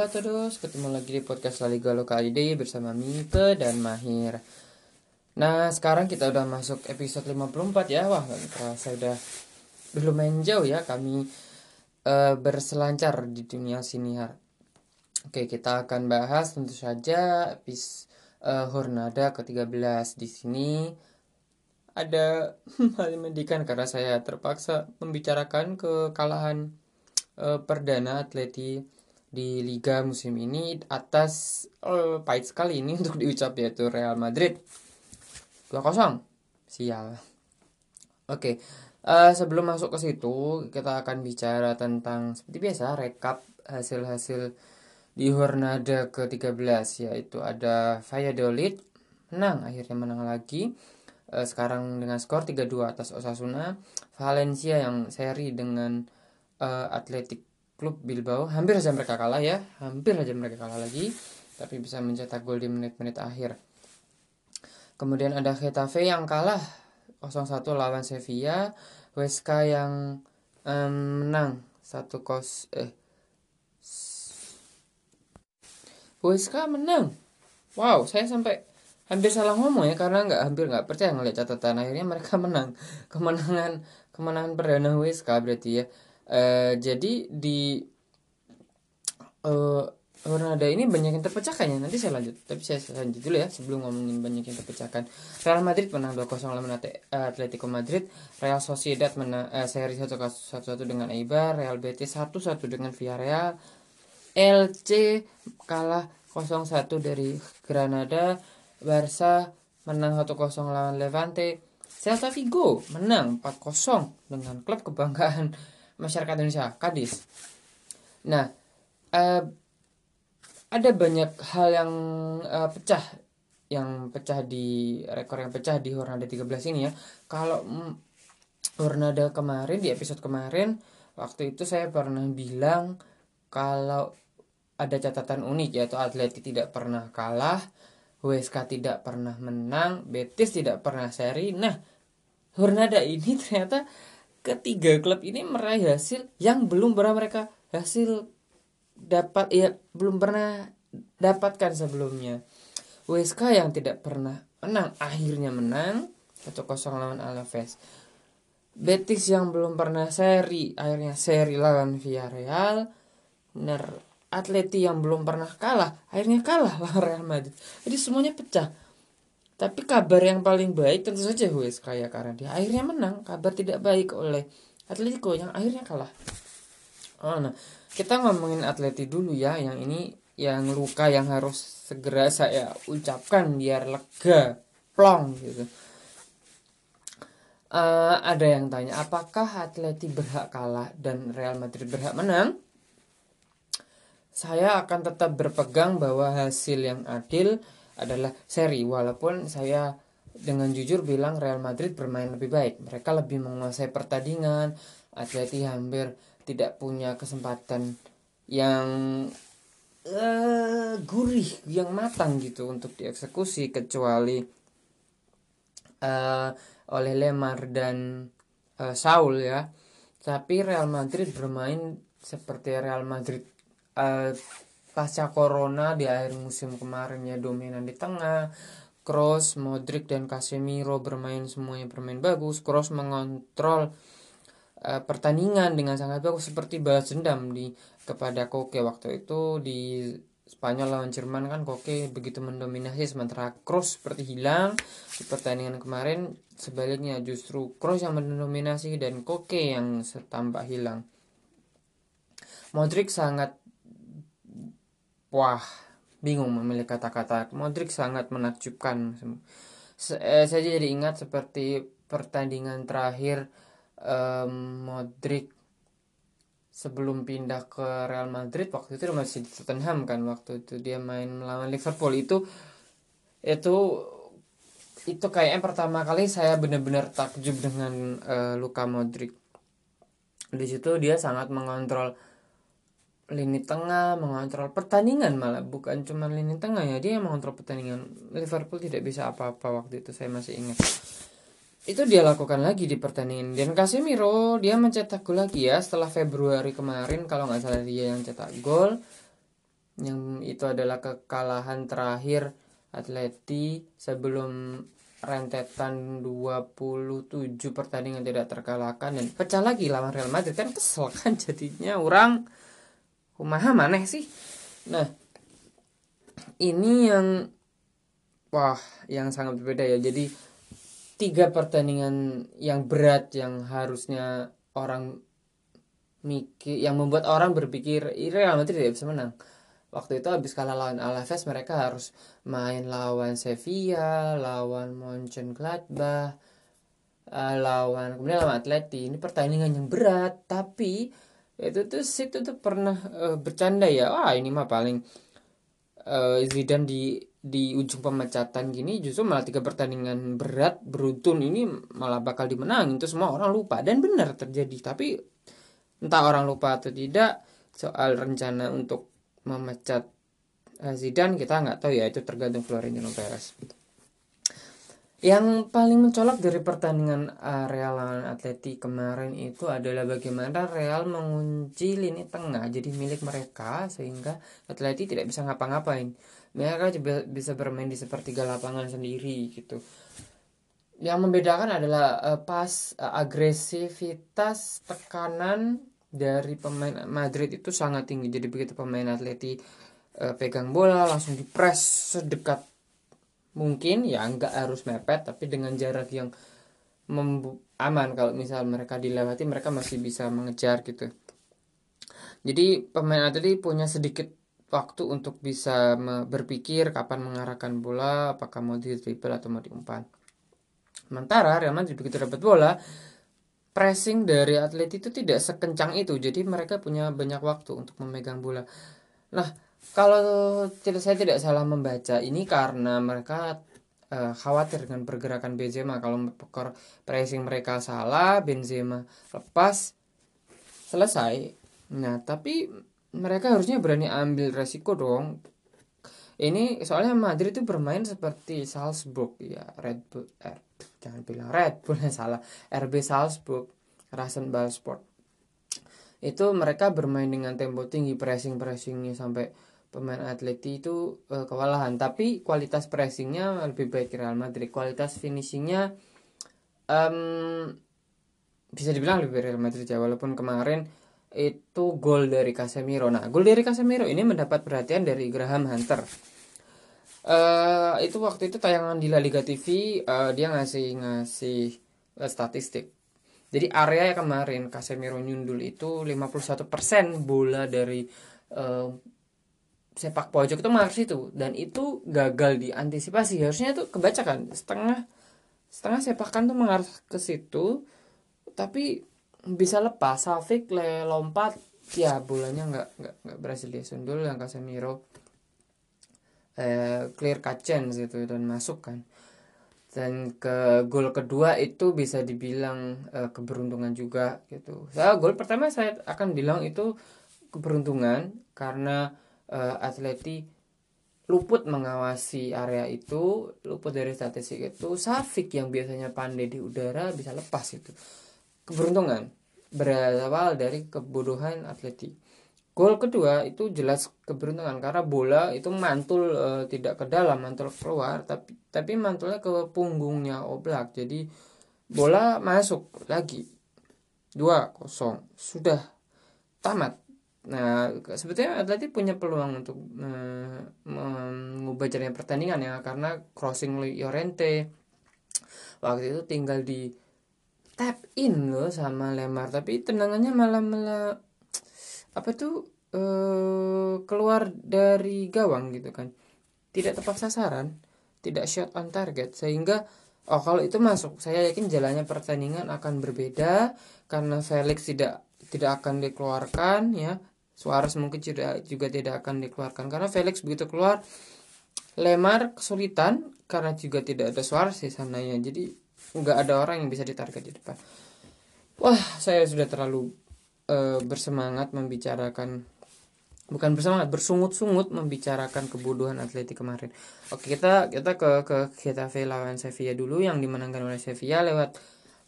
Hola todos, ketemu lagi di podcast La Liga Local ID bersama Mipe dan Mahir. Nah sekarang kita udah masuk episode 54 ya. Wah terasa udah belum main jauh ya kami uh, berselancar di dunia siniar Oke kita akan bahas tentu saja epis uh, Hornada ke-13 di sini ada hal mendikan karena saya terpaksa membicarakan kekalahan uh, perdana atleti di liga musim ini atas oh, pahit sekali ini untuk diucap yaitu Real Madrid. 2-0 sial. Oke okay. uh, eh, sebelum masuk ke situ kita akan bicara tentang seperti biasa rekap hasil-hasil di Hornada ke-13 yaitu ada Valladolid menang akhirnya menang lagi. Uh, sekarang dengan skor 3-2 atas Osasuna. Valencia yang seri dengan uh, Atletic klub Bilbao. Hampir saja mereka kalah ya. Hampir saja mereka kalah lagi tapi bisa mencetak gol di menit-menit akhir. Kemudian ada Getafe yang kalah 0-1 lawan Sevilla. Weska yang um, menang satu kos eh Weska menang. Wow saya sampai hampir salah ngomong ya karena nggak hampir nggak percaya ngeliat catatan. Akhirnya mereka menang. Kemenangan kemenangan perdana Weska berarti ya Uh, jadi di uh, Hornada ini banyak yang terpecahkan ya. Nanti saya lanjut tapi saya lanjut dulu ya sebelum ngomongin banyak yang terpecahkan. Real Madrid menang 2-0 lawan Atletico Madrid. Real Sociedad menang uh, seri 1-1 dengan Eibar. Real Betis 1-1 dengan Villarreal. LC kalah 0-1 dari Granada. Barca menang 1-0 lawan Levante. Celta Vigo menang 4-0 dengan klub kebanggaan masyarakat Indonesia Kadis. Nah uh, ada banyak hal yang uh, pecah yang pecah di rekor yang pecah di Hornada 13 ini ya. Kalau mm, Hornada kemarin di episode kemarin waktu itu saya pernah bilang kalau ada catatan unik yaitu Atletik tidak pernah kalah WSK tidak pernah menang Betis tidak pernah seri. Nah Hornada ini ternyata ketiga klub ini meraih hasil yang belum pernah mereka hasil dapat ya belum pernah dapatkan sebelumnya. WSK yang tidak pernah menang akhirnya menang 1-0 lawan Alaves. Betis yang belum pernah seri akhirnya seri lawan Villarreal. Benar Atleti yang belum pernah kalah akhirnya kalah lawan Real Madrid. Jadi semuanya pecah. Tapi kabar yang paling baik tentu saja Hues kaya karena dia akhirnya menang. Kabar tidak baik oleh Atletico yang akhirnya kalah. Oh, nah, kita ngomongin Atleti dulu ya. Yang ini yang luka yang harus segera saya ucapkan biar lega, plong gitu. Uh, ada yang tanya, apakah Atleti berhak kalah dan Real Madrid berhak menang? Saya akan tetap berpegang bahwa hasil yang adil adalah seri. Walaupun saya dengan jujur bilang Real Madrid bermain lebih baik. Mereka lebih menguasai pertandingan. Atleti hampir tidak punya kesempatan yang uh, gurih yang matang gitu untuk dieksekusi. Kecuali uh, oleh Lemar dan uh, Saul ya. Tapi Real Madrid bermain seperti Real Madrid uh, pasca corona di akhir musim kemarin ya dominan di tengah Cross, Modric dan Casemiro bermain semuanya bermain bagus. Cross mengontrol uh, pertandingan dengan sangat bagus seperti balas dendam di kepada Koke waktu itu di Spanyol lawan Jerman kan Koke begitu mendominasi sementara Cross seperti hilang di pertandingan kemarin sebaliknya justru Cross yang mendominasi dan Koke yang setampak hilang. Modric sangat wah bingung memilih kata-kata. Modric sangat menakjubkan. Eh, saya jadi ingat seperti pertandingan terakhir um, Modric sebelum pindah ke Real Madrid waktu itu masih di Tottenham kan waktu itu dia main melawan Liverpool. Itu itu itu kayaknya pertama kali saya benar-benar takjub dengan uh, Luka Modric. Di situ dia sangat mengontrol lini tengah mengontrol pertandingan malah. Bukan cuma lini tengah ya dia yang mengontrol pertandingan. Liverpool tidak bisa apa-apa waktu itu saya masih ingat. Itu dia lakukan lagi di pertandingan. Dan Casemiro dia mencetak gol lagi ya setelah Februari kemarin. Kalau nggak salah dia yang cetak gol. Yang itu adalah kekalahan terakhir Atleti sebelum rentetan 27 pertandingan tidak terkalahkan. Dan pecah lagi lawan Real Madrid kan kesel kan jadinya orang kumaha maneh sih. Nah ini yang wah yang sangat berbeda ya. Jadi tiga pertandingan yang berat yang harusnya orang mikir yang membuat orang berpikir Real Madrid tidak bisa menang. Waktu itu habis kalah lawan Alaves mereka harus main lawan Sevilla lawan Mönchengladbach uh, lawan kemudian lawan Atleti. Ini pertandingan yang berat tapi itu tuh situ tuh pernah uh, bercanda ya. Wah ini mah paling uh, Zidane di di ujung pemecatan gini justru malah tiga pertandingan berat beruntun. Ini malah bakal dimenangin. Itu semua orang lupa. Dan benar terjadi. Tapi entah orang lupa atau tidak soal rencana untuk memecat uh, Zidane kita nggak tahu ya. Itu tergantung Florentino Perez yang paling mencolok dari pertandingan uh, Real lawan Atleti kemarin itu adalah bagaimana Real mengunci lini tengah jadi milik mereka sehingga Atleti tidak bisa ngapa-ngapain. Mereka bisa bermain di sepertiga lapangan sendiri gitu. Yang membedakan adalah uh, pas uh, agresivitas tekanan dari pemain Madrid itu sangat tinggi. Jadi begitu pemain Atleti e, pegang bola langsung dipres sedekat mungkin ya nggak harus mepet tapi dengan jarak yang aman. Kalau misal mereka dilewati mereka masih bisa mengejar gitu. Jadi pemain Atleti punya sedikit waktu untuk bisa berpikir kapan mengarahkan bola apakah mau di dribble atau mau diumpan. Sementara Real Madrid begitu dapat bola pressing dari atlet itu tidak sekencang itu. Jadi mereka punya banyak waktu untuk memegang bola. Nah kalau tidak saya tidak salah membaca ini karena mereka uh, khawatir dengan pergerakan Benzema. Kalau pressing mereka salah Benzema lepas selesai. Nah tapi mereka harusnya berani ambil resiko dong. Ini soalnya Madrid itu bermain seperti Salzburg. Ya Red Bull eh, jangan bilang Red Bull salah. RB Salzburg Rasenball Sport itu mereka bermain dengan tempo tinggi pressing pressingnya sampai pemain Atleti itu uh, kewalahan. Tapi kualitas pressingnya lebih baik Real Madrid. Kualitas finishingnya um, bisa dibilang lebih Real Madrid ya. Walaupun kemarin itu gol dari Casemiro. Nah gol dari Casemiro ini mendapat perhatian dari Graham Hunter. Uh, itu waktu itu tayangan di La Liga TV uh, eh, dia ngasih ngasih uh, statistik jadi area yang kemarin Casemiro nyundul itu 51% bola dari uh, sepak pojok itu masuk itu dan itu gagal diantisipasi. Harusnya itu kebaca kan setengah setengah sepakan tuh mengarah ke situ. Tapi bisa lepas Safik le lompat. Ya bolanya nggak nggak nggak berhasil dia sundul yang Casemiro eh, clear cut chance itu dan masuk kan dan ke gol kedua itu bisa dibilang uh, keberuntungan juga gitu. Saya gol pertama saya akan bilang itu keberuntungan karena uh, Atleti luput mengawasi area itu, luput dari statistik itu, Safik yang biasanya pandai di udara bisa lepas itu. Keberuntungan berawal dari kebodohan Atleti Gol kedua itu jelas keberuntungan karena bola itu mantul e, tidak ke dalam, mantul keluar, tapi tapi mantulnya ke punggungnya Oblak. Jadi bola masuk lagi. dua kosong Sudah tamat. Nah, sebetulnya Atleti punya peluang untuk mengubah jalannya pertandingan ya karena crossing Llorente waktu itu tinggal di tap in loh sama Lemar tapi tendangannya malah malah apa tuh eh, keluar dari gawang gitu kan? Tidak tepat sasaran tidak shot on target. Sehingga oh kalau itu masuk saya yakin jalannya pertandingan akan berbeda karena Felix tidak tidak akan dikeluarkan ya. Suarez mungkin juga juga tidak akan dikeluarkan. Karena Felix begitu keluar Lemar kesulitan karena juga tidak ada Suarez di sananya. Jadi nggak ada orang yang bisa ditarget di depan. Wah saya sudah terlalu e, bersemangat membicarakan bukan bersemangat bersungut-sungut membicarakan kebodohan Atletik kemarin. Oke kita kita ke ke Getafe lawan Sevilla dulu yang dimenangkan oleh Sevilla lewat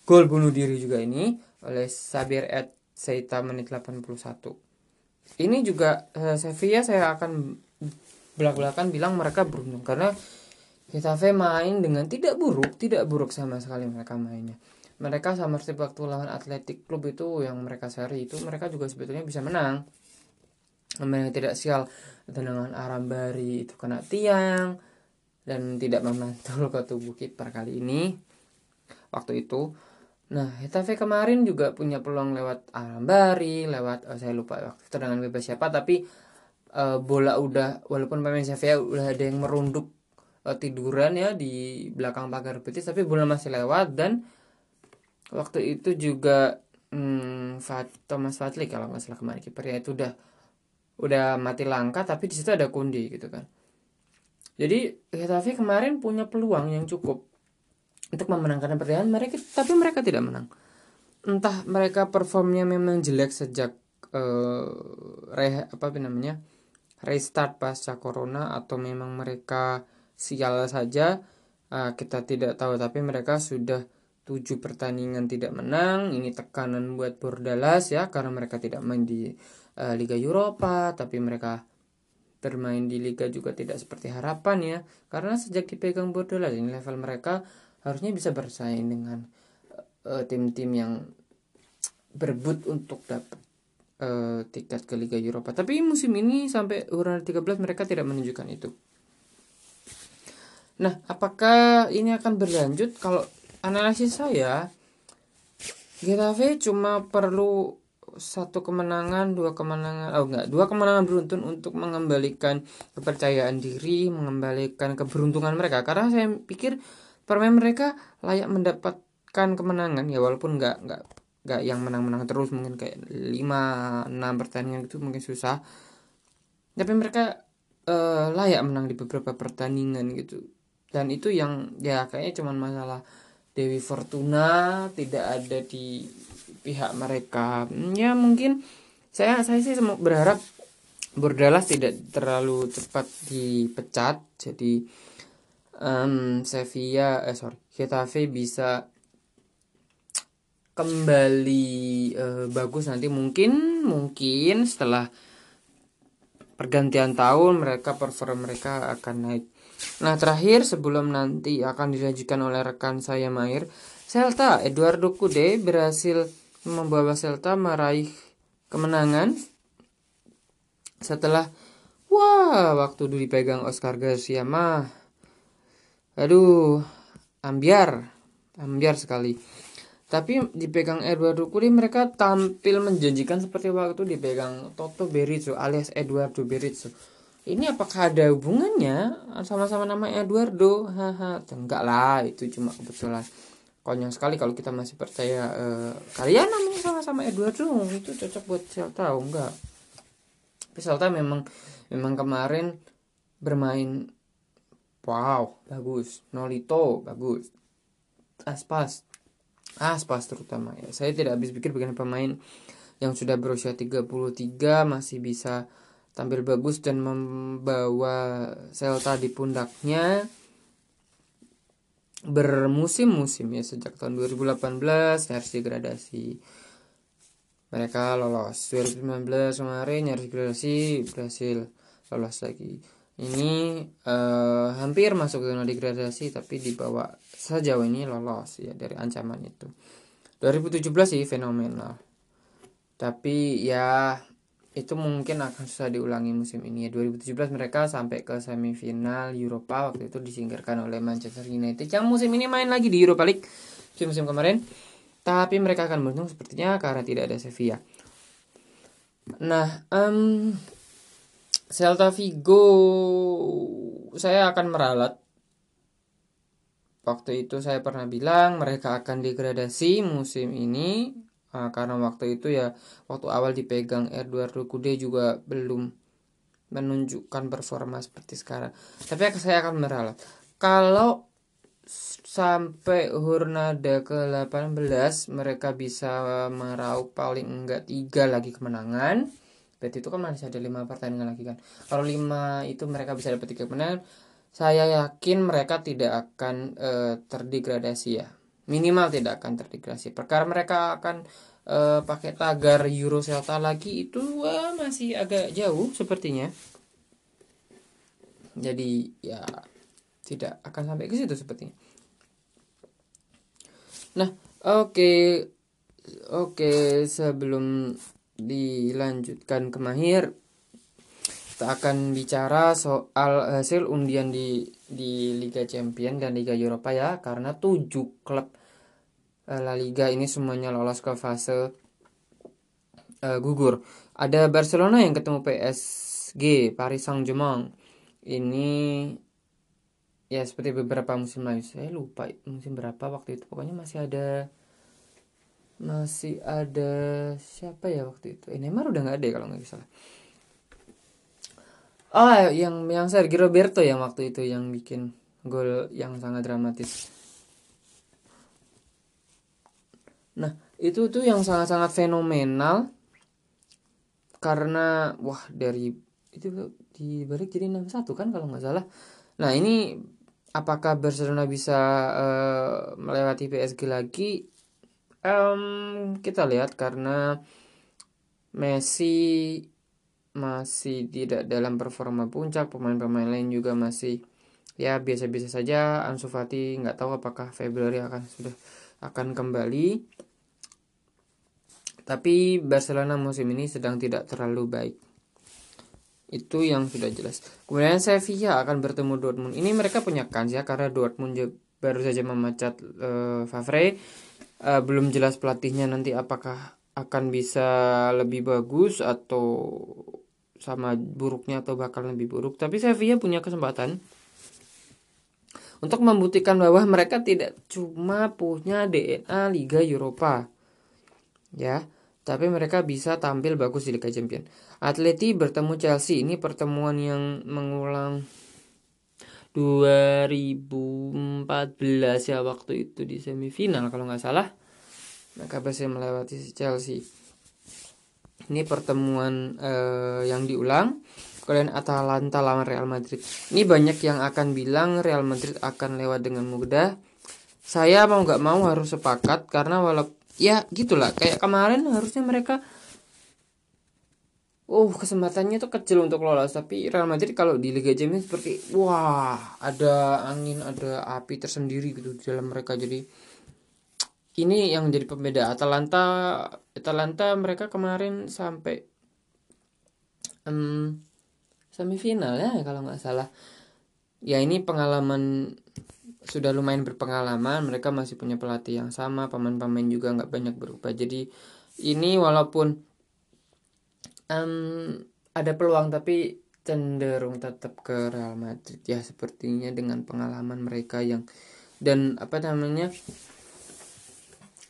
gol bunuh diri juga ini oleh Sabir Ed Seita menit 81. Ini juga uh, Sevilla saya akan belak-belakan bilang mereka beruntung karena Getafe main dengan tidak buruk, tidak buruk sama sekali mereka mainnya. Mereka sama seperti waktu lawan Atletik Klub itu yang mereka seri itu mereka juga sebetulnya bisa menang. Mereka tidak sial tendangan Arambari itu kena tiang dan tidak memantul ke tubuh kiper kali ini waktu itu. Nah, Getafe kemarin juga punya peluang lewat Arambari, lewat oh, saya lupa waktu tendangan bebas siapa tapi uh, bola udah walaupun pemain Sevilla udah ada yang merunduk uh, tiduran ya di belakang pagar betis tapi bola masih lewat dan waktu itu juga hmm, Fat, Thomas Fadli kalau nggak salah kemarin kipernya itu udah udah mati langka tapi di situ ada Kundi gitu kan. Jadi Getafe kemarin punya peluang yang cukup untuk memenangkan pertandingan. Mereka tapi mereka tidak menang. Entah mereka performnya memang jelek sejak uh, re apa namanya restart pasca corona atau memang mereka sial saja uh, kita tidak tahu. Tapi mereka sudah tujuh pertandingan tidak menang ini tekanan buat Bordalas ya karena mereka tidak main di uh, Liga Eropa tapi mereka bermain di liga juga tidak seperti harapan ya. Karena sejak dipegang Bordalas ini level mereka harusnya bisa bersaing dengan uh, tim-tim yang berebut untuk dapat uh, tiket ke Liga Eropa. Tapi musim ini sampai urutan 13 mereka tidak menunjukkan itu. Nah, apakah ini akan berlanjut? Kalau analisis saya, Getafe cuma perlu satu kemenangan, dua kemenangan, oh enggak, dua kemenangan beruntun untuk mengembalikan kepercayaan diri, mengembalikan keberuntungan mereka. Karena saya pikir permain mereka layak mendapatkan kemenangan ya walaupun enggak enggak enggak yang menang-menang terus mungkin kayak 5 6 pertandingan itu mungkin susah. Tapi mereka uh, layak menang di beberapa pertandingan gitu dan itu yang ya kayaknya cuman masalah Dewi Fortuna tidak ada di pihak mereka. Hmm, ya mungkin saya saya sih berharap Bordalas tidak terlalu cepat dipecat. Jadi um, Sevilla eh sorry Getafe bisa kembali uh, bagus nanti. Mungkin mungkin setelah pergantian tahun mereka perform mereka akan naik Nah terakhir sebelum nanti akan dilanjutkan oleh rekan saya Mair, Celta Eduardo Kude berhasil membawa Celta meraih kemenangan setelah wah waktu dulu dipegang Oscar Garcia mah. Aduh ambiar ambiar sekali. Tapi dipegang Eduardo Kude mereka tampil menjanjikan seperti waktu dipegang Toto Berizzo alias Eduardo Berizzo ini apakah ada hubungannya sama-sama nama Eduardo? Haha enggak lah itu cuma kebetulan. Konyol sekali kalau kita masih percaya uh, kalian namanya sama-sama Eduardo itu cocok buat Celta enggak. Tapi Celta memang memang kemarin bermain wow bagus. Nolito bagus. Aspas Aspas terutama ya. Saya tidak habis pikir bagaimana pemain yang sudah berusia 33 masih bisa tampil bagus dan membawa Celta di pundaknya bermusim-musim ya sejak tahun 2018 harus degradasi. Mereka lolos. 2019 kemarin harus degradasi berhasil lolos lagi. Ini uh, hampir masuk zona degradasi tapi dibawa sejauh ini lolos ya dari ancaman itu. 2017 sih fenomenal. Tapi ya itu mungkin akan susah diulangi musim ini ya. 2017 mereka sampai ke semifinal Eropa. Waktu itu disingkirkan oleh Manchester United yang musim ini main lagi di Europa League. Musim-musim kemarin. Tapi mereka akan beruntung sepertinya karena tidak ada Sevilla. Nah um, Celta Vigo saya akan meralat. Waktu itu saya pernah bilang mereka akan degradasi musim ini Nah, karena waktu itu ya waktu awal dipegang Eduardo Kude juga belum menunjukkan performa seperti sekarang. Tapi saya akan meralat. Kalau sampai Hurnada ke-18 mereka bisa meraup paling enggak tiga lagi kemenangan berarti itu kan masih ada lima pertandingan lagi kan kalau lima itu mereka bisa dapat tiga kemenangan saya yakin mereka tidak akan e, terdegradasi ya minimal tidak akan terdegradasi perkara mereka akan uh, pakai tagar Euro Celta lagi itu wah, masih agak jauh sepertinya jadi ya tidak akan sampai ke situ sepertinya nah oke okay. oke okay, sebelum dilanjutkan ke mahir kita akan bicara soal hasil undian di di Liga Champion dan Liga Eropa ya karena tujuh klub uh, La Liga ini semuanya lolos ke fase uh, gugur. Ada Barcelona yang ketemu PSG Paris Saint-Germain. Ini ya seperti beberapa musim lalu. Saya lupa musim berapa waktu itu. Pokoknya masih ada masih ada siapa ya waktu itu? Eh, Neymar udah nggak ada ya kalau nggak salah oh yang yang Sergio Roberto yang waktu itu yang bikin gol yang sangat dramatis nah itu tuh yang sangat-sangat fenomenal karena wah dari itu dibalik jadi 6-1 kan kalau nggak salah. Nah, ini apakah Barcelona bisa uh, melewati PSG lagi? Um, kita lihat karena Messi masih tidak dalam performa puncak, pemain-pemain lain juga masih ya biasa-biasa saja. Ansu Fati nggak tahu apakah Februari akan sudah akan kembali. Tapi Barcelona musim ini sedang tidak terlalu baik itu yang sudah jelas. Kemudian Sevilla akan bertemu Dortmund. Ini mereka punya kans ya karena Dortmund baru saja memecat uh, Favre. Uh, belum jelas pelatihnya nanti apakah akan bisa lebih bagus atau sama buruknya atau bakal lebih buruk. Tapi Sevilla punya kesempatan untuk membuktikan bahwa mereka tidak cuma punya DNA Liga Eropa. Ya, tapi mereka bisa tampil bagus di Liga Champions. Atleti bertemu Chelsea ini pertemuan yang mengulang 2014 ya waktu itu di semifinal kalau nggak salah mereka berhasil melewati Chelsea ini pertemuan uh, yang diulang kemudian Atalanta lawan Real Madrid. Ini banyak yang akan bilang Real Madrid akan lewat dengan mudah. Saya mau nggak mau harus sepakat karena walaupun ya gitulah kayak kemarin harusnya mereka Oh kesempatannya tuh kecil untuk lolos. Tapi Real Madrid kalau di Liga Champions seperti wah ada angin ada api tersendiri gitu di dalam mereka. Jadi ini yang jadi pembeda. Atalanta Atalanta mereka kemarin sampai um, semifinal ya kalau nggak salah. Ya ini pengalaman sudah lumayan berpengalaman. Mereka masih punya pelatih yang sama pemain-pemain juga nggak banyak berubah. Jadi ini walaupun um, ada peluang tapi cenderung tetap ke Real Madrid. Ya sepertinya dengan pengalaman mereka yang dan apa namanya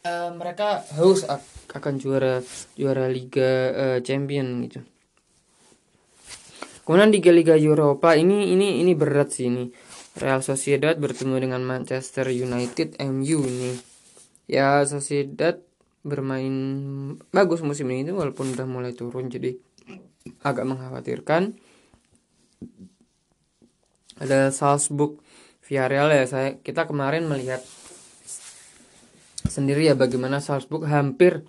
uh, mereka haus akan juara juara Liga uh, Champion gitu. Kemudian Liga-Liga Eropa ini ini ini berat sih ini. Real Sociedad bertemu dengan Manchester United MU ini. Ya Sociedad bermain bagus musim ini walaupun udah mulai turun jadi agak mengkhawatirkan. Ada Salzburg Villarreal ya saya kita kemarin melihat sendiri ya bagaimana Salzburg hampir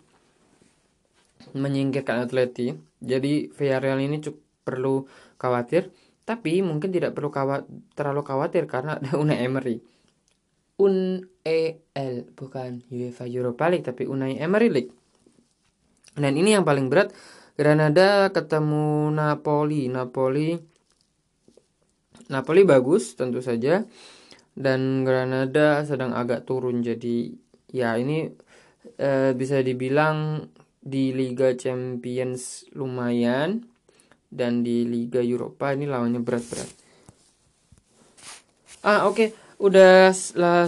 menyingkirkan Atleti jadi Villarreal ini cukup perlu khawatir tapi mungkin tidak perlu kawat, terlalu khawatir karena ada Unai Emery. UNEL bukan UEFA Europa League tapi Unai Emery League. Dan ini yang paling berat Granada ketemu Napoli. Napoli Napoli bagus tentu saja dan Granada sedang agak turun jadi ya ini e, bisa dibilang di Liga Champions lumayan dan di Liga Eropa ini lawannya berat-berat. Ah oke, okay. udah 19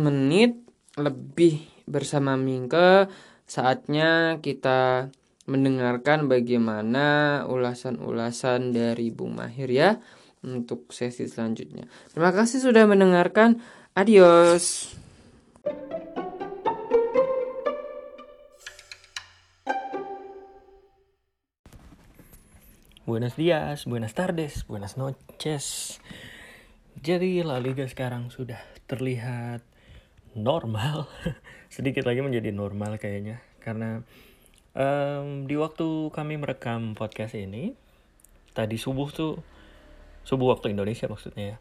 menit lebih bersama Mingke. Saatnya kita mendengarkan bagaimana ulasan-ulasan dari Bung Mahir ya untuk sesi selanjutnya. Terima kasih sudah mendengarkan. Adios. Buenos días, buenas tardes, buenas noches. Jadi La Liga sekarang sudah terlihat normal, sedikit lagi menjadi normal kayaknya, karena um, di waktu kami merekam podcast ini, tadi subuh tuh subuh waktu Indonesia maksudnya ya.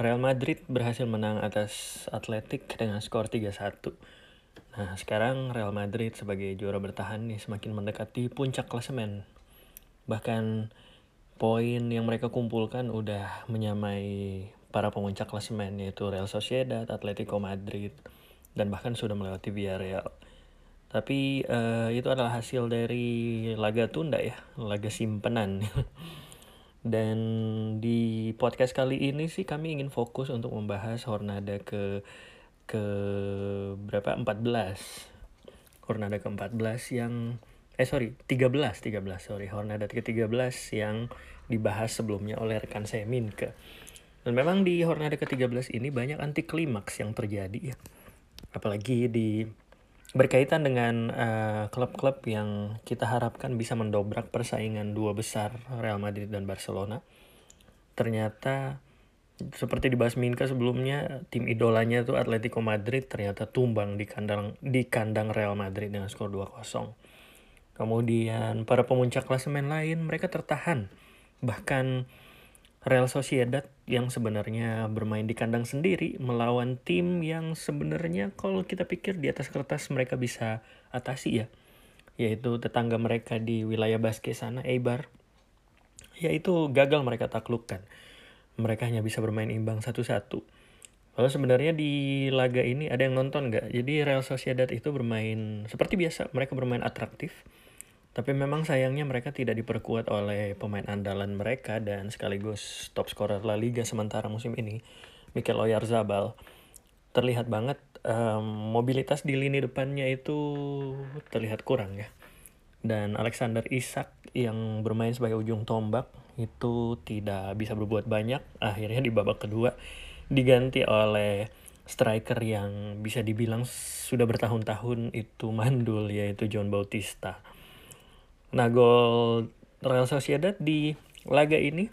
Real Madrid berhasil menang atas Atletik dengan skor 3-1. Nah, sekarang Real Madrid sebagai juara bertahan nih semakin mendekati puncak klasemen. Bahkan poin yang mereka kumpulkan udah menyamai para pemuncak klasemen yaitu Real Sociedad, Atletico Madrid, dan bahkan sudah melewati Villarreal. Tapi uh, itu adalah hasil dari laga tunda ya, laga simpenan. Dan di podcast kali ini sih kami ingin fokus untuk membahas Hornada ke ke berapa 14. Hornada ke-14 yang eh sorry 13 13 sorry Hornada ke-13 yang dibahas sebelumnya oleh rekan saya Minke. Dan memang di Hornada ke-13 ini banyak anti klimaks yang terjadi ya. Apalagi di berkaitan dengan eh, klub-klub uh, yang kita harapkan bisa mendobrak persaingan dua besar Real Madrid dan Barcelona. Ternyata seperti dibahas Minka sebelumnya, tim idolanya tuh Atletico Madrid ternyata tumbang di kandang di kandang Real Madrid dengan skor 2-0. Kemudian para pemuncak klasemen lain mereka tertahan. Bahkan Real Sociedad yang sebenarnya bermain di kandang sendiri melawan tim yang sebenarnya kalau kita pikir di atas kertas mereka bisa atasi ya. Yaitu tetangga mereka di wilayah Basque sana Eibar. Yaitu gagal mereka taklukkan. Mereka hanya bisa bermain imbang satu-satu. Lalu sebenarnya di laga ini ada yang nonton nggak? Jadi Real Sociedad itu bermain seperti biasa, mereka bermain atraktif, tapi memang sayangnya mereka tidak diperkuat oleh pemain andalan mereka dan sekaligus top scorer La Liga sementara musim ini, Mikel Oyarzabal. Terlihat banget um, mobilitas di lini depannya itu terlihat kurang ya. Dan Alexander Isak yang bermain sebagai ujung tombak itu tidak bisa berbuat banyak. Akhirnya di babak kedua diganti oleh striker yang bisa dibilang sudah bertahun-tahun itu mandul yaitu John Bautista Nah, gol Real Sociedad di laga ini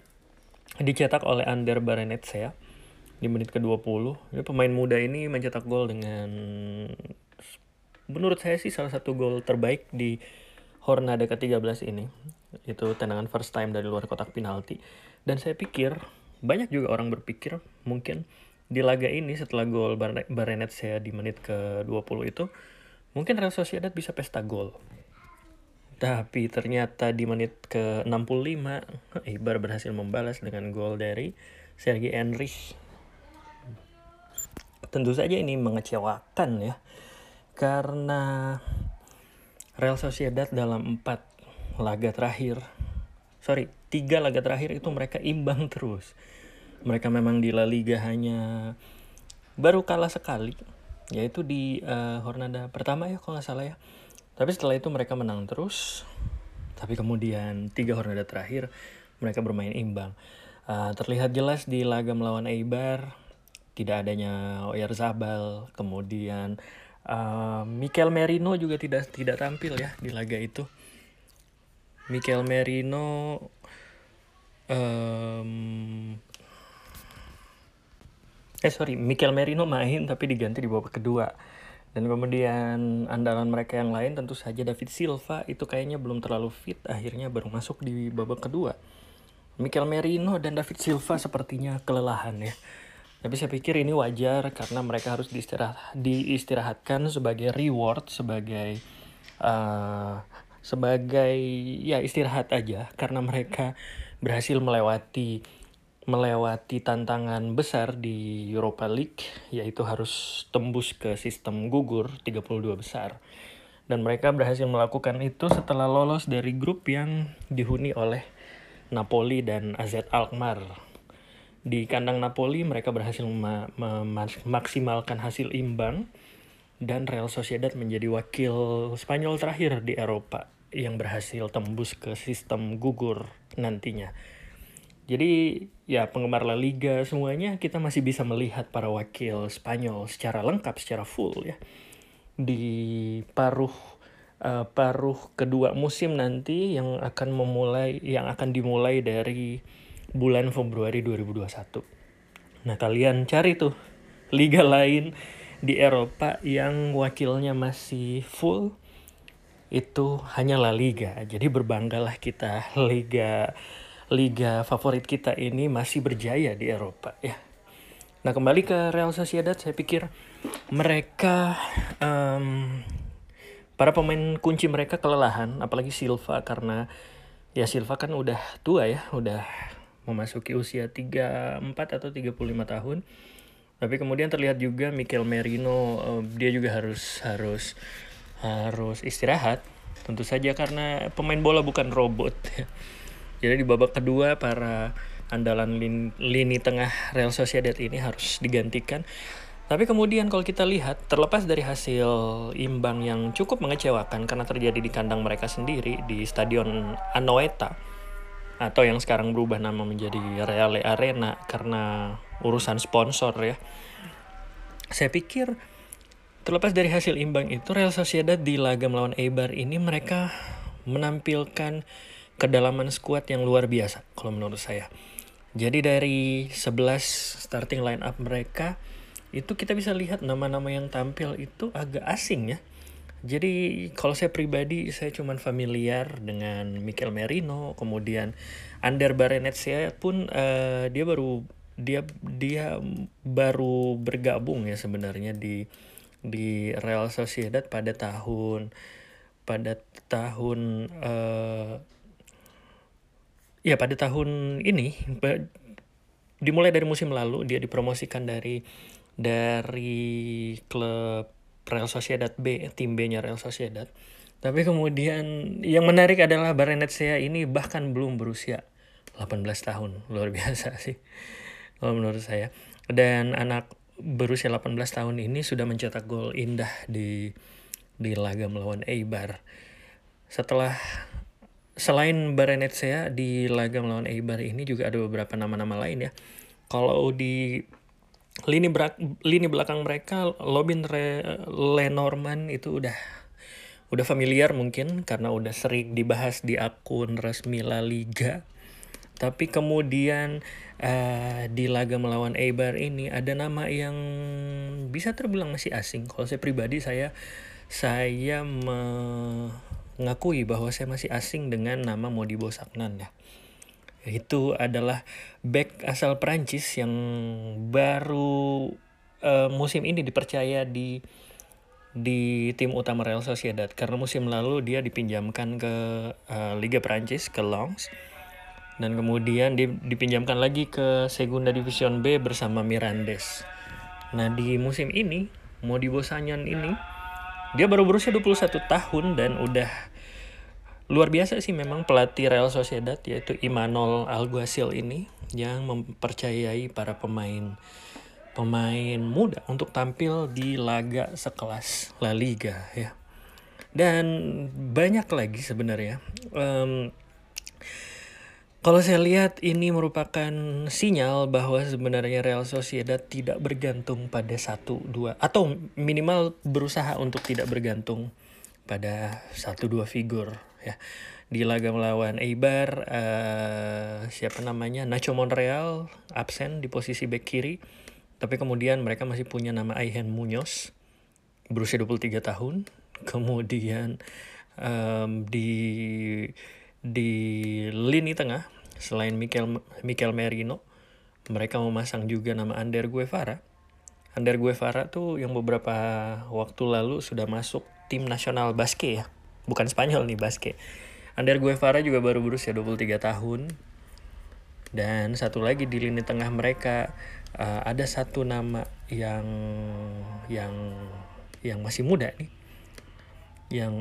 dicetak oleh Ander Barenetsea di menit ke-20. Ini pemain muda ini mencetak gol dengan menurut saya sih salah satu gol terbaik di Hornada ke-13 ini. Itu tendangan first time dari luar kotak penalti. Dan saya pikir banyak juga orang berpikir mungkin di laga ini setelah gol Barenetsea di menit ke-20 itu mungkin Real Sociedad bisa pesta gol tapi ternyata di menit ke-65 Ibar berhasil membalas dengan gol dari Sergi Enrich. Tentu saja ini mengecewakan ya. Karena Real Sociedad dalam empat laga terakhir, sorry, tiga laga terakhir itu mereka imbang terus. Mereka memang di La Liga hanya baru kalah sekali, yaitu di uh, Hornada pertama ya kalau nggak salah ya tapi setelah itu mereka menang terus. Tapi kemudian tiga Hornada terakhir mereka bermain imbang. Uh, terlihat jelas di laga melawan Eibar tidak adanya Oyarzabal, kemudian uh, Mikel Merino juga tidak tidak tampil ya di laga itu. Mikel Merino um, eh sorry Mikel Merino main tapi diganti di babak kedua dan kemudian andalan mereka yang lain tentu saja David Silva itu kayaknya belum terlalu fit akhirnya baru masuk di babak kedua. Mikel Merino dan David Silva sepertinya kelelahan ya. Tapi saya pikir ini wajar karena mereka harus diistirahat, diistirahatkan sebagai reward, sebagai uh, sebagai ya istirahat aja karena mereka berhasil melewati melewati tantangan besar di Europa League yaitu harus tembus ke sistem gugur 32 besar. Dan mereka berhasil melakukan itu setelah lolos dari grup yang dihuni oleh Napoli dan AZ Alkmaar. Di kandang Napoli mereka berhasil memaksimalkan hasil imbang dan Real Sociedad menjadi wakil Spanyol terakhir di Eropa yang berhasil tembus ke sistem gugur nantinya. Jadi ya penggemar La Liga semuanya kita masih bisa melihat para wakil Spanyol secara lengkap, secara full ya. Di paruh uh, paruh kedua musim nanti yang akan memulai yang akan dimulai dari bulan Februari 2021. Nah, kalian cari tuh liga lain di Eropa yang wakilnya masih full itu hanya La Liga. Jadi berbanggalah kita Liga liga favorit kita ini masih berjaya di Eropa ya. Nah kembali ke Real Sociedad saya pikir mereka um, para pemain kunci mereka kelelahan apalagi Silva karena ya Silva kan udah tua ya udah memasuki usia 34 atau 35 tahun tapi kemudian terlihat juga Mikel Merino uh, dia juga harus harus harus istirahat tentu saja karena pemain bola bukan robot jadi di babak kedua para andalan lini, lini tengah Real Sociedad ini harus digantikan tapi kemudian kalau kita lihat terlepas dari hasil imbang yang cukup mengecewakan karena terjadi di kandang mereka sendiri di Stadion Anoeta atau yang sekarang berubah nama menjadi Reale Arena karena urusan sponsor ya. Saya pikir Terlepas dari hasil imbang itu, Real Sociedad di laga melawan Eibar ini mereka menampilkan kedalaman skuad yang luar biasa kalau menurut saya. Jadi dari 11 starting line up mereka itu kita bisa lihat nama-nama yang tampil itu agak asing ya. Jadi kalau saya pribadi saya cuman familiar dengan Mikel Merino, kemudian Ander Barrenetsia pun uh, dia baru dia dia baru bergabung ya sebenarnya di di Real Sociedad pada tahun pada tahun uh, ya pada tahun ini dimulai dari musim lalu dia dipromosikan dari dari klub Real Sociedad B tim B-nya Real Sociedad. Tapi kemudian yang menarik adalah Barrenetsia ini bahkan belum berusia 18 tahun. Luar biasa sih kalau menurut saya. Dan anak berusia 18 tahun ini sudah mencetak gol indah di di laga melawan Eibar. Setelah selain Barenetsea di laga melawan Eibar ini juga ada beberapa nama-nama lain ya. Kalau di lini berak, lini belakang mereka Lobin Re, Lenormand itu udah udah familiar mungkin karena udah sering dibahas di akun resmi La Liga. Tapi kemudian uh, di laga melawan Eibar ini ada nama yang bisa terbilang masih asing. Kalau saya pribadi saya saya mengakui bahwa saya masih asing dengan nama Modibo Saknan ya. Itu adalah back asal Prancis yang baru uh, musim ini dipercaya di di tim utama Real Sociedad karena musim lalu dia dipinjamkan ke uh, Liga Prancis ke Lens dan kemudian dipinjamkan lagi ke Segunda Division B bersama Mirandes. Nah di musim ini Modibo Sanyan ini dia baru berusia 21 tahun dan udah luar biasa sih memang pelatih Real Sociedad yaitu Imanol Alguacil ini yang mempercayai para pemain pemain muda untuk tampil di laga sekelas La Liga ya. Dan banyak lagi sebenarnya. Um, kalau saya lihat ini merupakan sinyal bahwa sebenarnya Real Sociedad tidak bergantung pada satu dua atau minimal berusaha untuk tidak bergantung pada satu dua figur ya. Di laga melawan Eibar uh, siapa namanya Nacho Monreal absen di posisi back kiri tapi kemudian mereka masih punya nama Aihen Munoz berusia 23 tahun. Kemudian um, di di lini tengah selain Mikel Mikel Merino mereka memasang juga nama Ander Guevara. Ander Guevara tuh yang beberapa waktu lalu sudah masuk tim nasional basket ya. Bukan Spanyol nih basket. Ander Guevara juga baru berusia 23 tahun. Dan satu lagi di lini tengah mereka uh, ada satu nama yang yang yang masih muda nih. Yang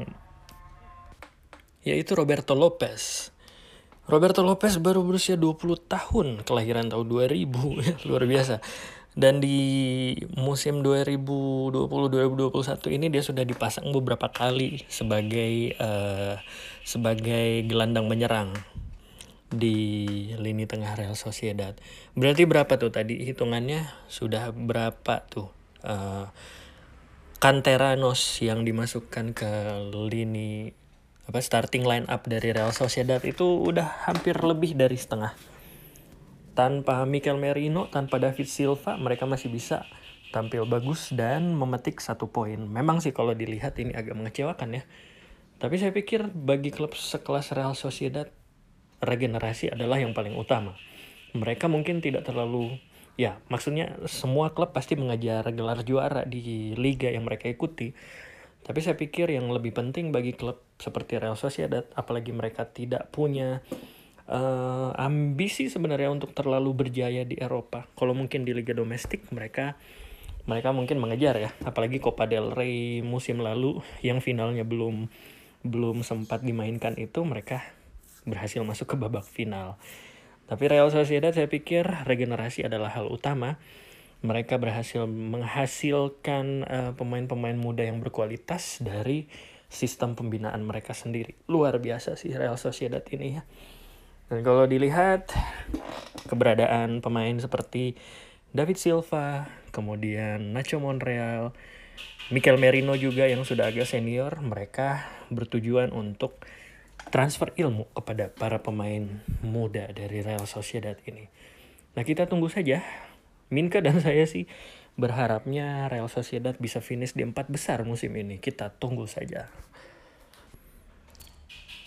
yaitu Roberto Lopez. Roberto Lopez baru berusia 20 tahun, kelahiran tahun 2000, luar biasa. Dan di musim 2020-2021 ini dia sudah dipasang beberapa kali sebagai uh, sebagai gelandang menyerang di lini tengah Real Sociedad. Berarti berapa tuh tadi hitungannya? Sudah berapa tuh uh, yang dimasukkan ke lini apa starting line up dari Real Sociedad itu udah hampir lebih dari setengah. Tanpa Mikel Merino, tanpa David Silva, mereka masih bisa tampil bagus dan memetik satu poin. Memang sih kalau dilihat ini agak mengecewakan ya. Tapi saya pikir bagi klub sekelas Real Sociedad regenerasi adalah yang paling utama. Mereka mungkin tidak terlalu ya maksudnya semua klub pasti mengejar gelar juara di liga yang mereka ikuti. Tapi saya pikir yang lebih penting bagi klub seperti Real Sociedad apalagi mereka tidak punya uh, ambisi sebenarnya untuk terlalu berjaya di Eropa. Kalau mungkin di liga domestik mereka mereka mungkin mengejar ya, apalagi Copa del Rey musim lalu yang finalnya belum belum sempat dimainkan itu mereka berhasil masuk ke babak final. Tapi Real Sociedad saya pikir regenerasi adalah hal utama. Mereka berhasil menghasilkan eh, pemain-pemain muda yang berkualitas dari sistem pembinaan mereka sendiri. Luar biasa sih Real Sociedad ini ya. Dan kalau dilihat keberadaan pemain seperti David Silva, kemudian Nacho Monreal, Mikel Merino juga yang sudah agak senior, mereka bertujuan untuk transfer ilmu kepada para pemain muda dari Real Sociedad ini. Nah kita tunggu saja. Minka dan saya sih berharapnya Real Sociedad bisa finish di empat besar musim ini. Kita tunggu saja.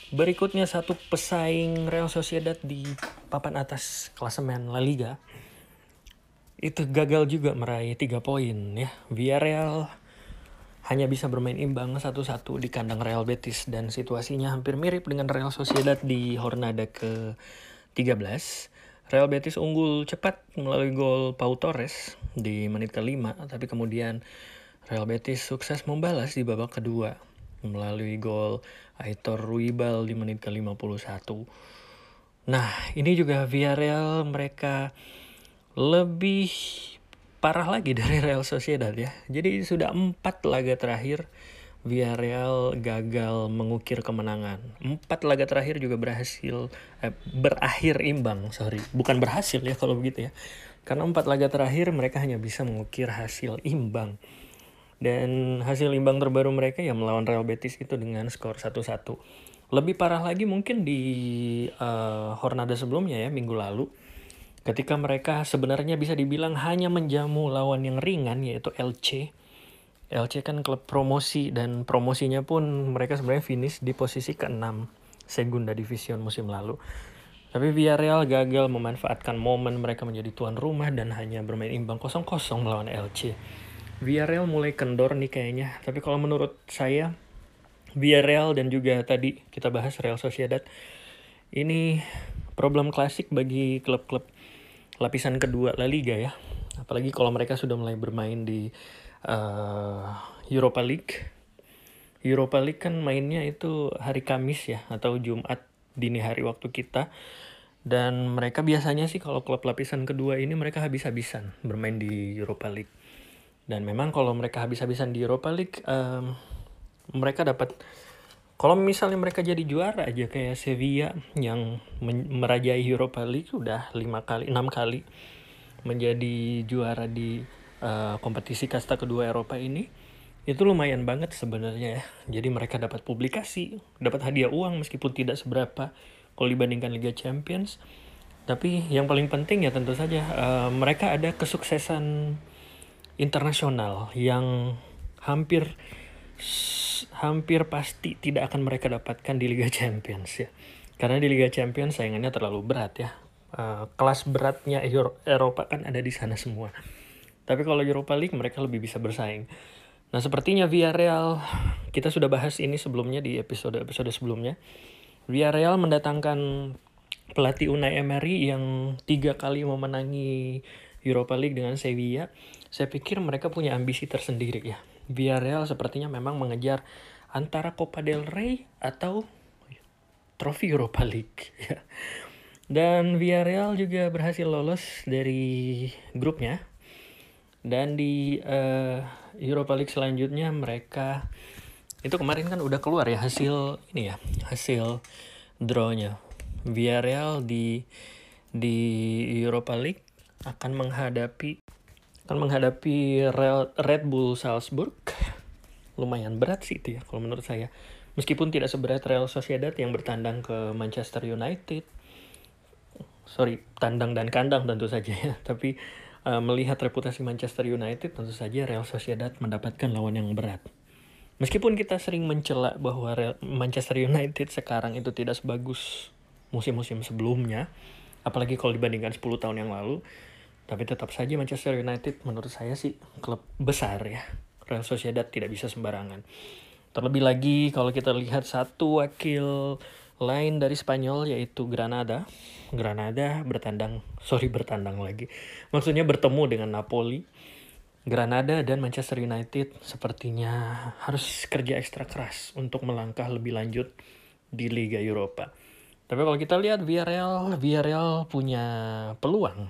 Berikutnya satu pesaing Real Sociedad di papan atas klasemen La Liga itu gagal juga meraih tiga poin ya. Villarreal hanya bisa bermain imbang satu-satu di kandang Real Betis dan situasinya hampir mirip dengan Real Sociedad di Hornada ke-13. Real Betis unggul cepat melalui gol Pau Torres di menit ke-5, tapi kemudian Real Betis sukses membalas di babak kedua melalui gol Aitor Ruibal di menit ke-51. Nah, ini juga Villarreal mereka lebih parah lagi dari Real Sociedad ya. Jadi sudah empat laga terakhir Villarreal gagal mengukir kemenangan. Empat laga terakhir juga berhasil eh, berakhir imbang, sorry, bukan berhasil ya kalau begitu ya. Karena empat laga terakhir mereka hanya bisa mengukir hasil imbang. Dan hasil imbang terbaru mereka yang melawan Real Betis itu dengan skor 1-1. Lebih parah lagi mungkin di uh, Hornada sebelumnya ya, minggu lalu ketika mereka sebenarnya bisa dibilang hanya menjamu lawan yang ringan yaitu LC. LC kan klub promosi dan promosinya pun mereka sebenarnya finish di posisi ke-6 Segunda Division musim lalu. Tapi Villarreal gagal memanfaatkan momen mereka menjadi tuan rumah dan hanya bermain imbang 0-0 melawan LC. Villarreal mulai kendor nih kayaknya, tapi kalau menurut saya Villarreal dan juga tadi kita bahas Real Sociedad ini problem klasik bagi klub-klub lapisan kedua La Liga ya. Apalagi kalau mereka sudah mulai bermain di uh, Europa League. Europa League kan mainnya itu hari Kamis ya atau Jumat dini hari waktu kita. Dan mereka biasanya sih kalau klub lapisan kedua ini mereka habis-habisan bermain di Europa League. Dan memang kalau mereka habis-habisan di Europa League, um, mereka dapat kalau misalnya mereka jadi juara aja kayak Sevilla yang merajai Europa League udah lima kali enam kali menjadi juara di uh, kompetisi kasta kedua Eropa ini itu lumayan banget sebenarnya ya jadi mereka dapat publikasi dapat hadiah uang meskipun tidak seberapa kalau dibandingkan Liga Champions tapi yang paling penting ya tentu saja uh, mereka ada kesuksesan internasional yang hampir hampir pasti tidak akan mereka dapatkan di Liga Champions ya. Karena di Liga Champions saingannya terlalu berat ya. Uh, kelas beratnya Eropa kan ada di sana semua. Tapi kalau Europa League mereka lebih bisa bersaing. Nah sepertinya Villarreal, kita sudah bahas ini sebelumnya di episode-episode sebelumnya. Villarreal mendatangkan pelatih Unai Emery yang tiga kali memenangi Europa League dengan Sevilla. Saya pikir mereka punya ambisi tersendiri ya Villarreal sepertinya memang mengejar antara Copa del Rey atau trofi Europa League ya. Dan Villarreal juga berhasil lolos dari grupnya. Dan di uh, Europa League selanjutnya mereka itu kemarin kan udah keluar ya hasil ini ya, hasil drawnya. Villarreal di di Europa League akan menghadapi akan menghadapi Red Bull Salzburg. Lumayan berat sih itu ya kalau menurut saya. Meskipun tidak seberat Real Sociedad yang bertandang ke Manchester United. Sorry, tandang dan kandang tentu saja ya. Tapi uh, melihat reputasi Manchester United tentu saja Real Sociedad mendapatkan lawan yang berat. Meskipun kita sering mencela bahwa Real Manchester United sekarang itu tidak sebagus musim-musim sebelumnya apalagi kalau dibandingkan 10 tahun yang lalu tapi tetap saja Manchester United menurut saya sih klub besar ya Real Sociedad tidak bisa sembarangan terlebih lagi kalau kita lihat satu wakil lain dari Spanyol yaitu Granada Granada bertandang sorry bertandang lagi maksudnya bertemu dengan Napoli Granada dan Manchester United sepertinya harus kerja ekstra keras untuk melangkah lebih lanjut di Liga Eropa. Tapi kalau kita lihat Villarreal, Villarreal punya peluang.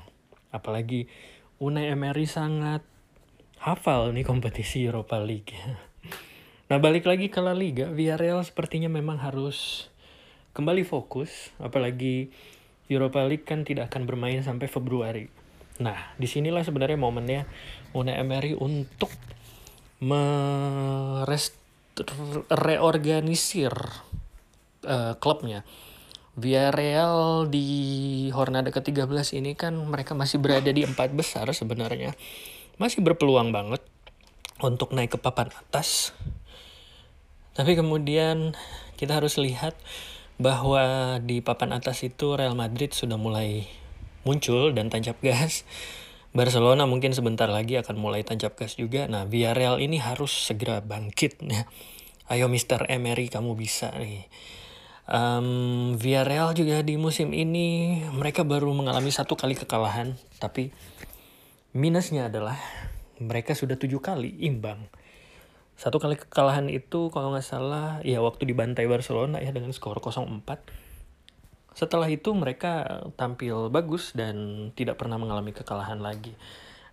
Apalagi Unai Emery sangat hafal nih kompetisi Europa League. Nah balik lagi ke La Liga, Villarreal sepertinya memang harus kembali fokus. Apalagi Europa League kan tidak akan bermain sampai Februari. Nah di sinilah sebenarnya momennya Unai Emery untuk mereorganisir uh, klubnya. Villarreal di Hornada ke-13 ini kan mereka masih berada di empat besar sebenarnya. Masih berpeluang banget untuk naik ke papan atas. Tapi kemudian kita harus lihat bahwa di papan atas itu Real Madrid sudah mulai muncul dan tancap gas. Barcelona mungkin sebentar lagi akan mulai tancap gas juga. Nah, Villarreal ini harus segera bangkit. Ya. Ayo Mr. Emery kamu bisa nih. Um, Villarreal juga di musim ini mereka baru mengalami satu kali kekalahan. Tapi minusnya adalah mereka sudah tujuh kali imbang. Satu kali kekalahan itu kalau nggak salah ya waktu dibantai Barcelona ya dengan skor 0-4 setelah itu mereka tampil bagus dan tidak pernah mengalami kekalahan lagi.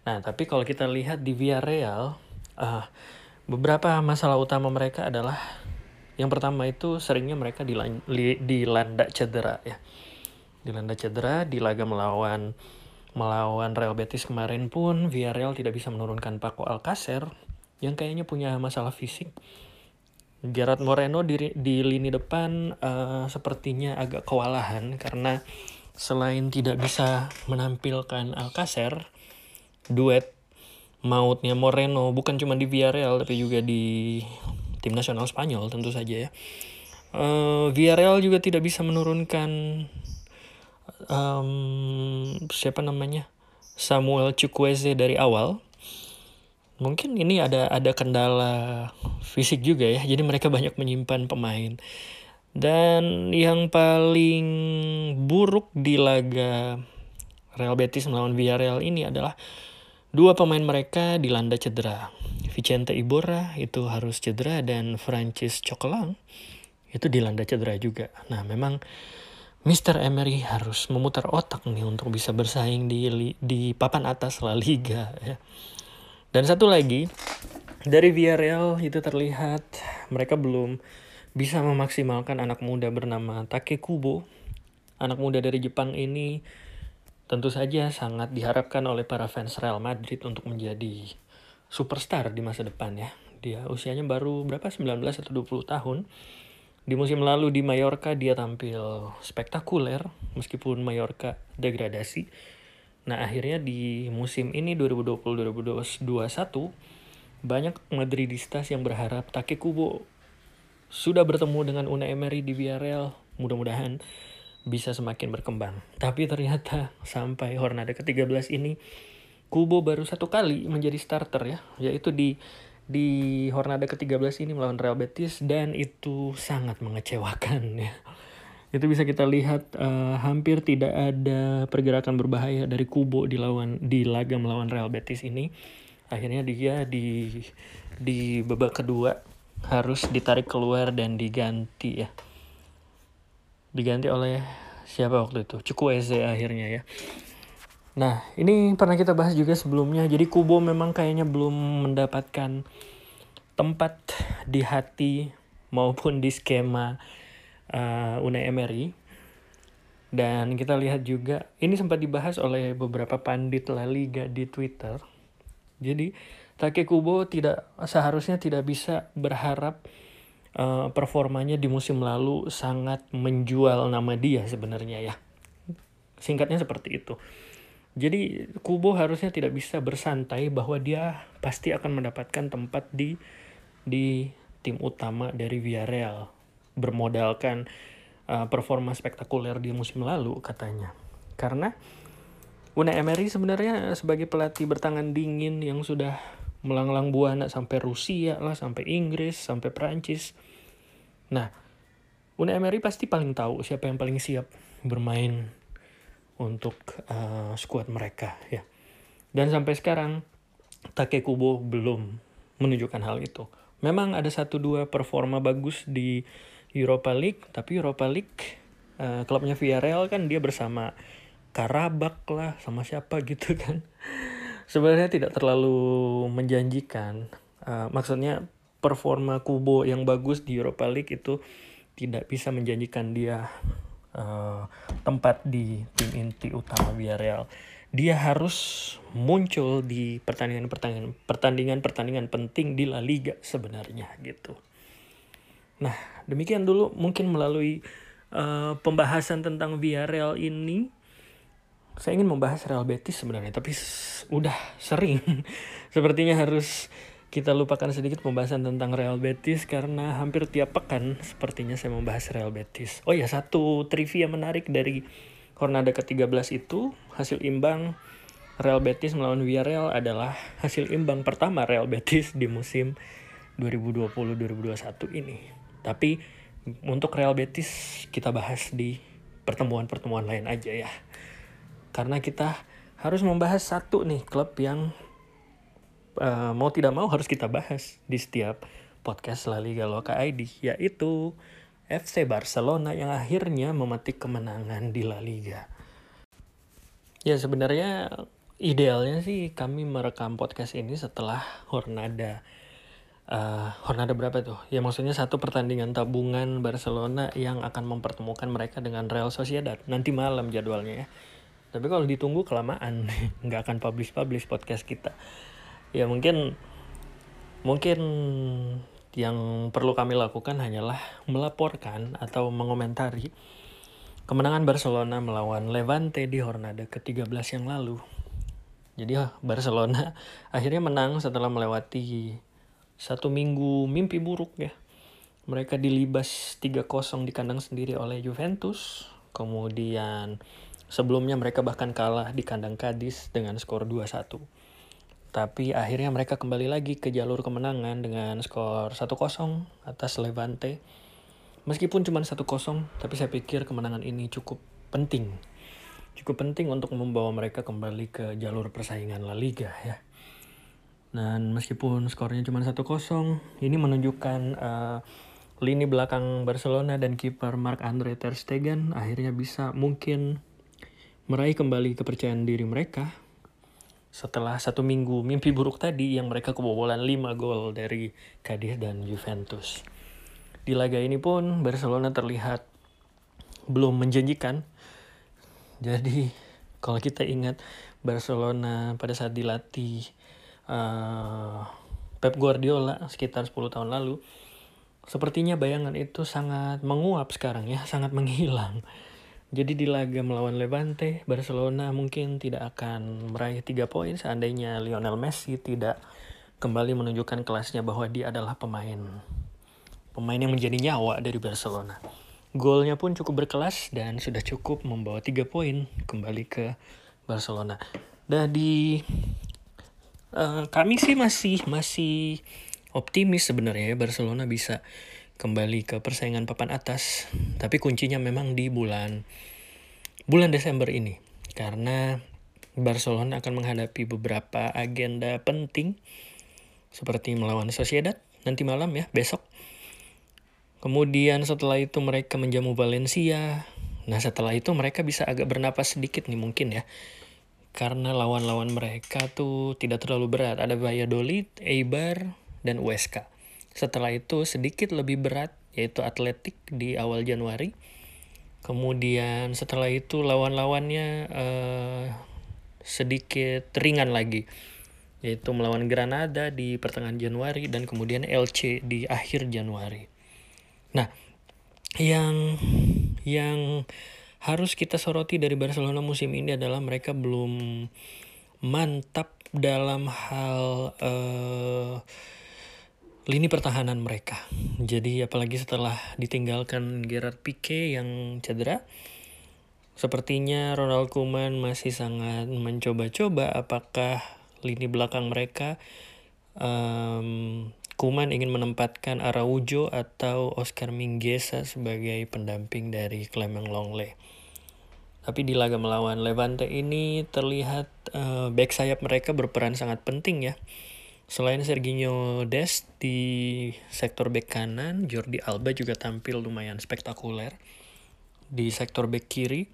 Nah, tapi kalau kita lihat di Villarreal, uh, beberapa masalah utama mereka adalah yang pertama itu seringnya mereka dilan, dilanda cedera ya. Dilanda cedera di laga melawan melawan Real Betis kemarin pun Villarreal tidak bisa menurunkan Paco Alcacer yang kayaknya punya masalah fisik. Gerard Moreno di, di lini depan uh, sepertinya agak kewalahan karena selain tidak bisa menampilkan Alcacer, duet mautnya Moreno bukan cuma di Villarreal tapi juga di tim nasional Spanyol tentu saja ya. Uh, Villarreal juga tidak bisa menurunkan um, siapa namanya? Samuel Chukwueze dari awal mungkin ini ada ada kendala fisik juga ya. Jadi mereka banyak menyimpan pemain. Dan yang paling buruk di laga Real Betis melawan Villarreal ini adalah dua pemain mereka dilanda cedera. Vicente Iborra itu harus cedera dan Francis Cokelang itu dilanda cedera juga. Nah memang Mr. Emery harus memutar otak nih untuk bisa bersaing di di papan atas La Liga ya dan satu lagi, dari Villarreal itu terlihat mereka belum bisa memaksimalkan anak muda bernama Take Kubo. Anak muda dari Jepang ini tentu saja sangat diharapkan oleh para fans Real Madrid untuk menjadi superstar di masa depan ya. Dia usianya baru berapa 19 atau 20 tahun. Di musim lalu di Mallorca dia tampil spektakuler meskipun Mallorca degradasi Nah akhirnya di musim ini 2020-2021 banyak Madridistas yang berharap Take Kubo sudah bertemu dengan Unai Emery di Villarreal. Mudah-mudahan bisa semakin berkembang. Tapi ternyata sampai Hornada ke-13 ini Kubo baru satu kali menjadi starter ya, yaitu di di Hornada ke-13 ini melawan Real Betis dan itu sangat mengecewakan ya itu bisa kita lihat uh, hampir tidak ada pergerakan berbahaya dari Kubo di lawan di laga melawan Real Betis ini. Akhirnya dia di di babak kedua harus ditarik keluar dan diganti ya. Diganti oleh siapa waktu itu? Cukweze akhirnya ya. Nah, ini pernah kita bahas juga sebelumnya. Jadi Kubo memang kayaknya belum mendapatkan tempat di hati maupun di skema uh, Unai Emery dan kita lihat juga ini sempat dibahas oleh beberapa pandit La Liga di Twitter. Jadi Take Kubo tidak seharusnya tidak bisa berharap uh, performanya di musim lalu sangat menjual nama dia sebenarnya ya. Singkatnya seperti itu. Jadi Kubo harusnya tidak bisa bersantai bahwa dia pasti akan mendapatkan tempat di di tim utama dari Villarreal bermodalkan uh, performa spektakuler di musim lalu katanya. Karena Unai Emery sebenarnya sebagai pelatih bertangan dingin yang sudah melanglang buana sampai Rusia lah, sampai Inggris, sampai Prancis. Nah, Unai Emery pasti paling tahu siapa yang paling siap bermain untuk uh, skuad mereka ya. Dan sampai sekarang Take Kubo belum menunjukkan hal itu. Memang ada satu dua performa bagus di Europa League, tapi Europa League uh, klubnya Villarreal kan dia bersama Karabak lah sama siapa gitu kan sebenarnya tidak terlalu menjanjikan. Uh, maksudnya performa Kubo yang bagus di Europa League itu tidak bisa menjanjikan dia uh, tempat di tim inti utama Villarreal. Dia harus muncul di pertandingan-pertandingan pertandingan-pertandingan penting di La Liga sebenarnya gitu. Nah, demikian dulu mungkin melalui uh, pembahasan tentang Villarreal ini saya ingin membahas Real Betis sebenarnya, tapi udah sering. Sepertinya harus kita lupakan sedikit pembahasan tentang Real Betis karena hampir tiap pekan sepertinya saya membahas Real Betis. Oh ya, satu trivia menarik dari Hornada ke-13 itu, hasil imbang Real Betis melawan Villarreal adalah hasil imbang pertama Real Betis di musim 2020-2021 ini. Tapi untuk Real Betis kita bahas di pertemuan-pertemuan lain aja ya karena kita harus membahas satu nih klub yang uh, mau tidak mau harus kita bahas di setiap podcast La Liga Loka ID yaitu FC Barcelona yang akhirnya memetik kemenangan di La Liga. Ya sebenarnya idealnya sih kami merekam podcast ini setelah Hornada uh, Hornada berapa tuh? Ya maksudnya satu pertandingan tabungan Barcelona yang akan mempertemukan mereka dengan Real Sociedad nanti malam jadwalnya ya tapi kalau ditunggu kelamaan nggak akan publish publish podcast kita ya mungkin mungkin yang perlu kami lakukan hanyalah melaporkan atau mengomentari kemenangan Barcelona melawan Levante di Hornada ke-13 yang lalu. Jadi Barcelona akhirnya menang setelah melewati satu minggu mimpi buruk ya. Mereka dilibas 3-0 di kandang sendiri oleh Juventus. Kemudian Sebelumnya mereka bahkan kalah di kandang Kadis dengan skor 2-1. Tapi akhirnya mereka kembali lagi ke jalur kemenangan dengan skor 1-0 atas Levante. Meskipun cuma 1-0, tapi saya pikir kemenangan ini cukup penting. Cukup penting untuk membawa mereka kembali ke jalur persaingan La Liga ya. Dan meskipun skornya cuma 1-0, ini menunjukkan uh, lini belakang Barcelona dan kiper Mark Andre ter Stegen akhirnya bisa mungkin meraih kembali kepercayaan diri mereka setelah satu minggu mimpi buruk tadi yang mereka kebobolan 5 gol dari Cadiz dan Juventus. Di laga ini pun Barcelona terlihat belum menjanjikan. Jadi kalau kita ingat Barcelona pada saat dilatih uh, Pep Guardiola sekitar 10 tahun lalu, sepertinya bayangan itu sangat menguap sekarang ya, sangat menghilang. Jadi di laga melawan Levante, Barcelona mungkin tidak akan meraih 3 poin seandainya Lionel Messi tidak kembali menunjukkan kelasnya bahwa dia adalah pemain pemain yang menjadi nyawa dari Barcelona. Golnya pun cukup berkelas dan sudah cukup membawa 3 poin kembali ke Barcelona. Dan di uh, kami sih masih masih optimis sebenarnya ya Barcelona bisa kembali ke persaingan papan atas. Tapi kuncinya memang di bulan bulan Desember ini karena Barcelona akan menghadapi beberapa agenda penting seperti melawan Sociedad nanti malam ya besok. Kemudian setelah itu mereka menjamu Valencia. Nah setelah itu mereka bisa agak bernapas sedikit nih mungkin ya. Karena lawan-lawan mereka tuh tidak terlalu berat. Ada Valladolid, Eibar, dan Huesca. Setelah itu sedikit lebih berat yaitu Atletik di awal Januari. Kemudian setelah itu lawan-lawannya uh, sedikit ringan lagi yaitu melawan Granada di pertengahan Januari dan kemudian LC di akhir Januari. Nah, yang yang harus kita soroti dari Barcelona musim ini adalah mereka belum mantap dalam hal uh, lini pertahanan mereka. Jadi apalagi setelah ditinggalkan Gerard Pique yang cedera, sepertinya Ronald Koeman masih sangat mencoba-coba apakah lini belakang mereka um, Kuman ingin menempatkan Araujo atau Oscar Mingueza sebagai pendamping dari Clement Longley. Tapi di laga melawan Levante ini terlihat uh, back sayap mereka berperan sangat penting ya. Selain Serginho Des di sektor back kanan, Jordi Alba juga tampil lumayan spektakuler di sektor back kiri.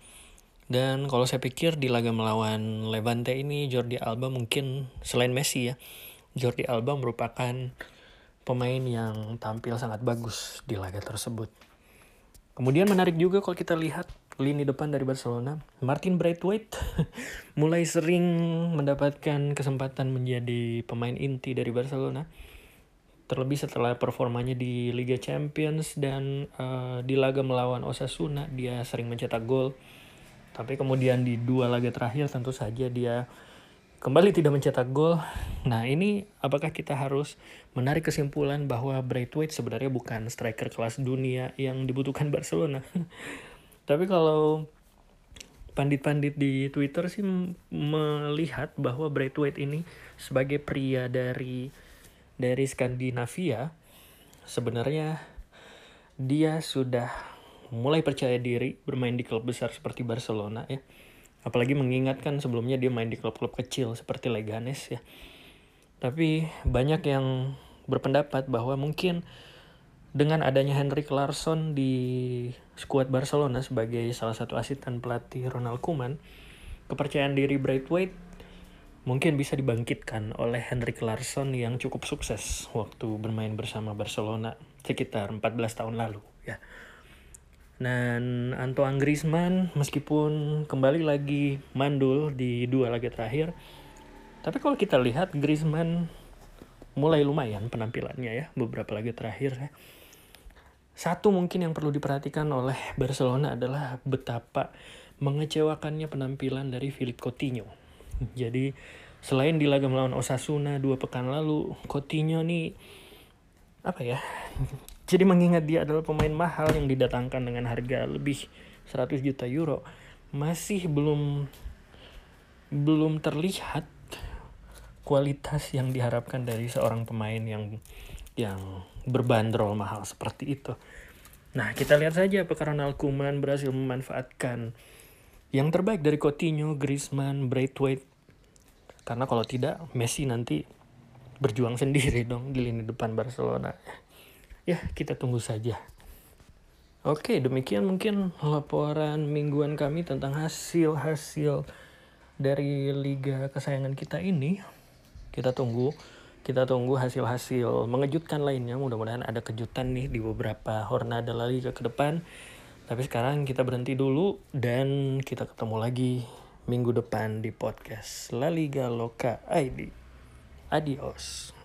Dan kalau saya pikir di laga melawan Levante ini Jordi Alba mungkin selain Messi ya, Jordi Alba merupakan pemain yang tampil sangat bagus di laga tersebut. Kemudian menarik juga kalau kita lihat lini depan dari Barcelona, Martin Braithwaite mulai sering mendapatkan kesempatan menjadi pemain inti dari Barcelona. Terlebih setelah performanya di Liga Champions dan uh, di laga melawan Osasuna dia sering mencetak gol. Tapi kemudian di dua laga terakhir tentu saja dia kembali tidak mencetak gol. Nah, ini apakah kita harus menarik kesimpulan bahwa Braithwaite sebenarnya bukan striker kelas dunia yang dibutuhkan Barcelona? Tapi kalau pandit-pandit di Twitter sih melihat bahwa Braithwaite ini sebagai pria dari dari Skandinavia sebenarnya dia sudah mulai percaya diri bermain di klub besar seperti Barcelona ya Apalagi mengingatkan sebelumnya dia main di klub-klub kecil seperti Leganes ya. Tapi banyak yang berpendapat bahwa mungkin dengan adanya Henrik Larsson di skuad Barcelona sebagai salah satu asisten pelatih Ronald Koeman, kepercayaan diri Braithwaite mungkin bisa dibangkitkan oleh Henrik Larsson yang cukup sukses waktu bermain bersama Barcelona sekitar 14 tahun lalu ya. Dan Antoine Griezmann meskipun kembali lagi mandul di dua laga terakhir, tapi kalau kita lihat Griezmann mulai lumayan penampilannya ya beberapa laga terakhir ya. Satu mungkin yang perlu diperhatikan oleh Barcelona adalah betapa mengecewakannya penampilan dari Philip Coutinho. Jadi selain di laga melawan Osasuna dua pekan lalu, Coutinho nih apa ya jadi mengingat dia adalah pemain mahal yang didatangkan dengan harga lebih 100 juta euro, masih belum belum terlihat kualitas yang diharapkan dari seorang pemain yang yang berbandrol mahal seperti itu. Nah, kita lihat saja apakah Ronald Koeman berhasil memanfaatkan yang terbaik dari Coutinho, Griezmann, Braithwaite. Karena kalau tidak, Messi nanti berjuang sendiri dong di lini depan Barcelona ya kita tunggu saja. Oke, demikian mungkin laporan mingguan kami tentang hasil-hasil dari liga kesayangan kita ini. Kita tunggu, kita tunggu hasil-hasil mengejutkan lainnya. Mudah-mudahan ada kejutan nih di beberapa hornada La Liga ke depan. Tapi sekarang kita berhenti dulu dan kita ketemu lagi minggu depan di podcast La Liga Loka ID. Adios.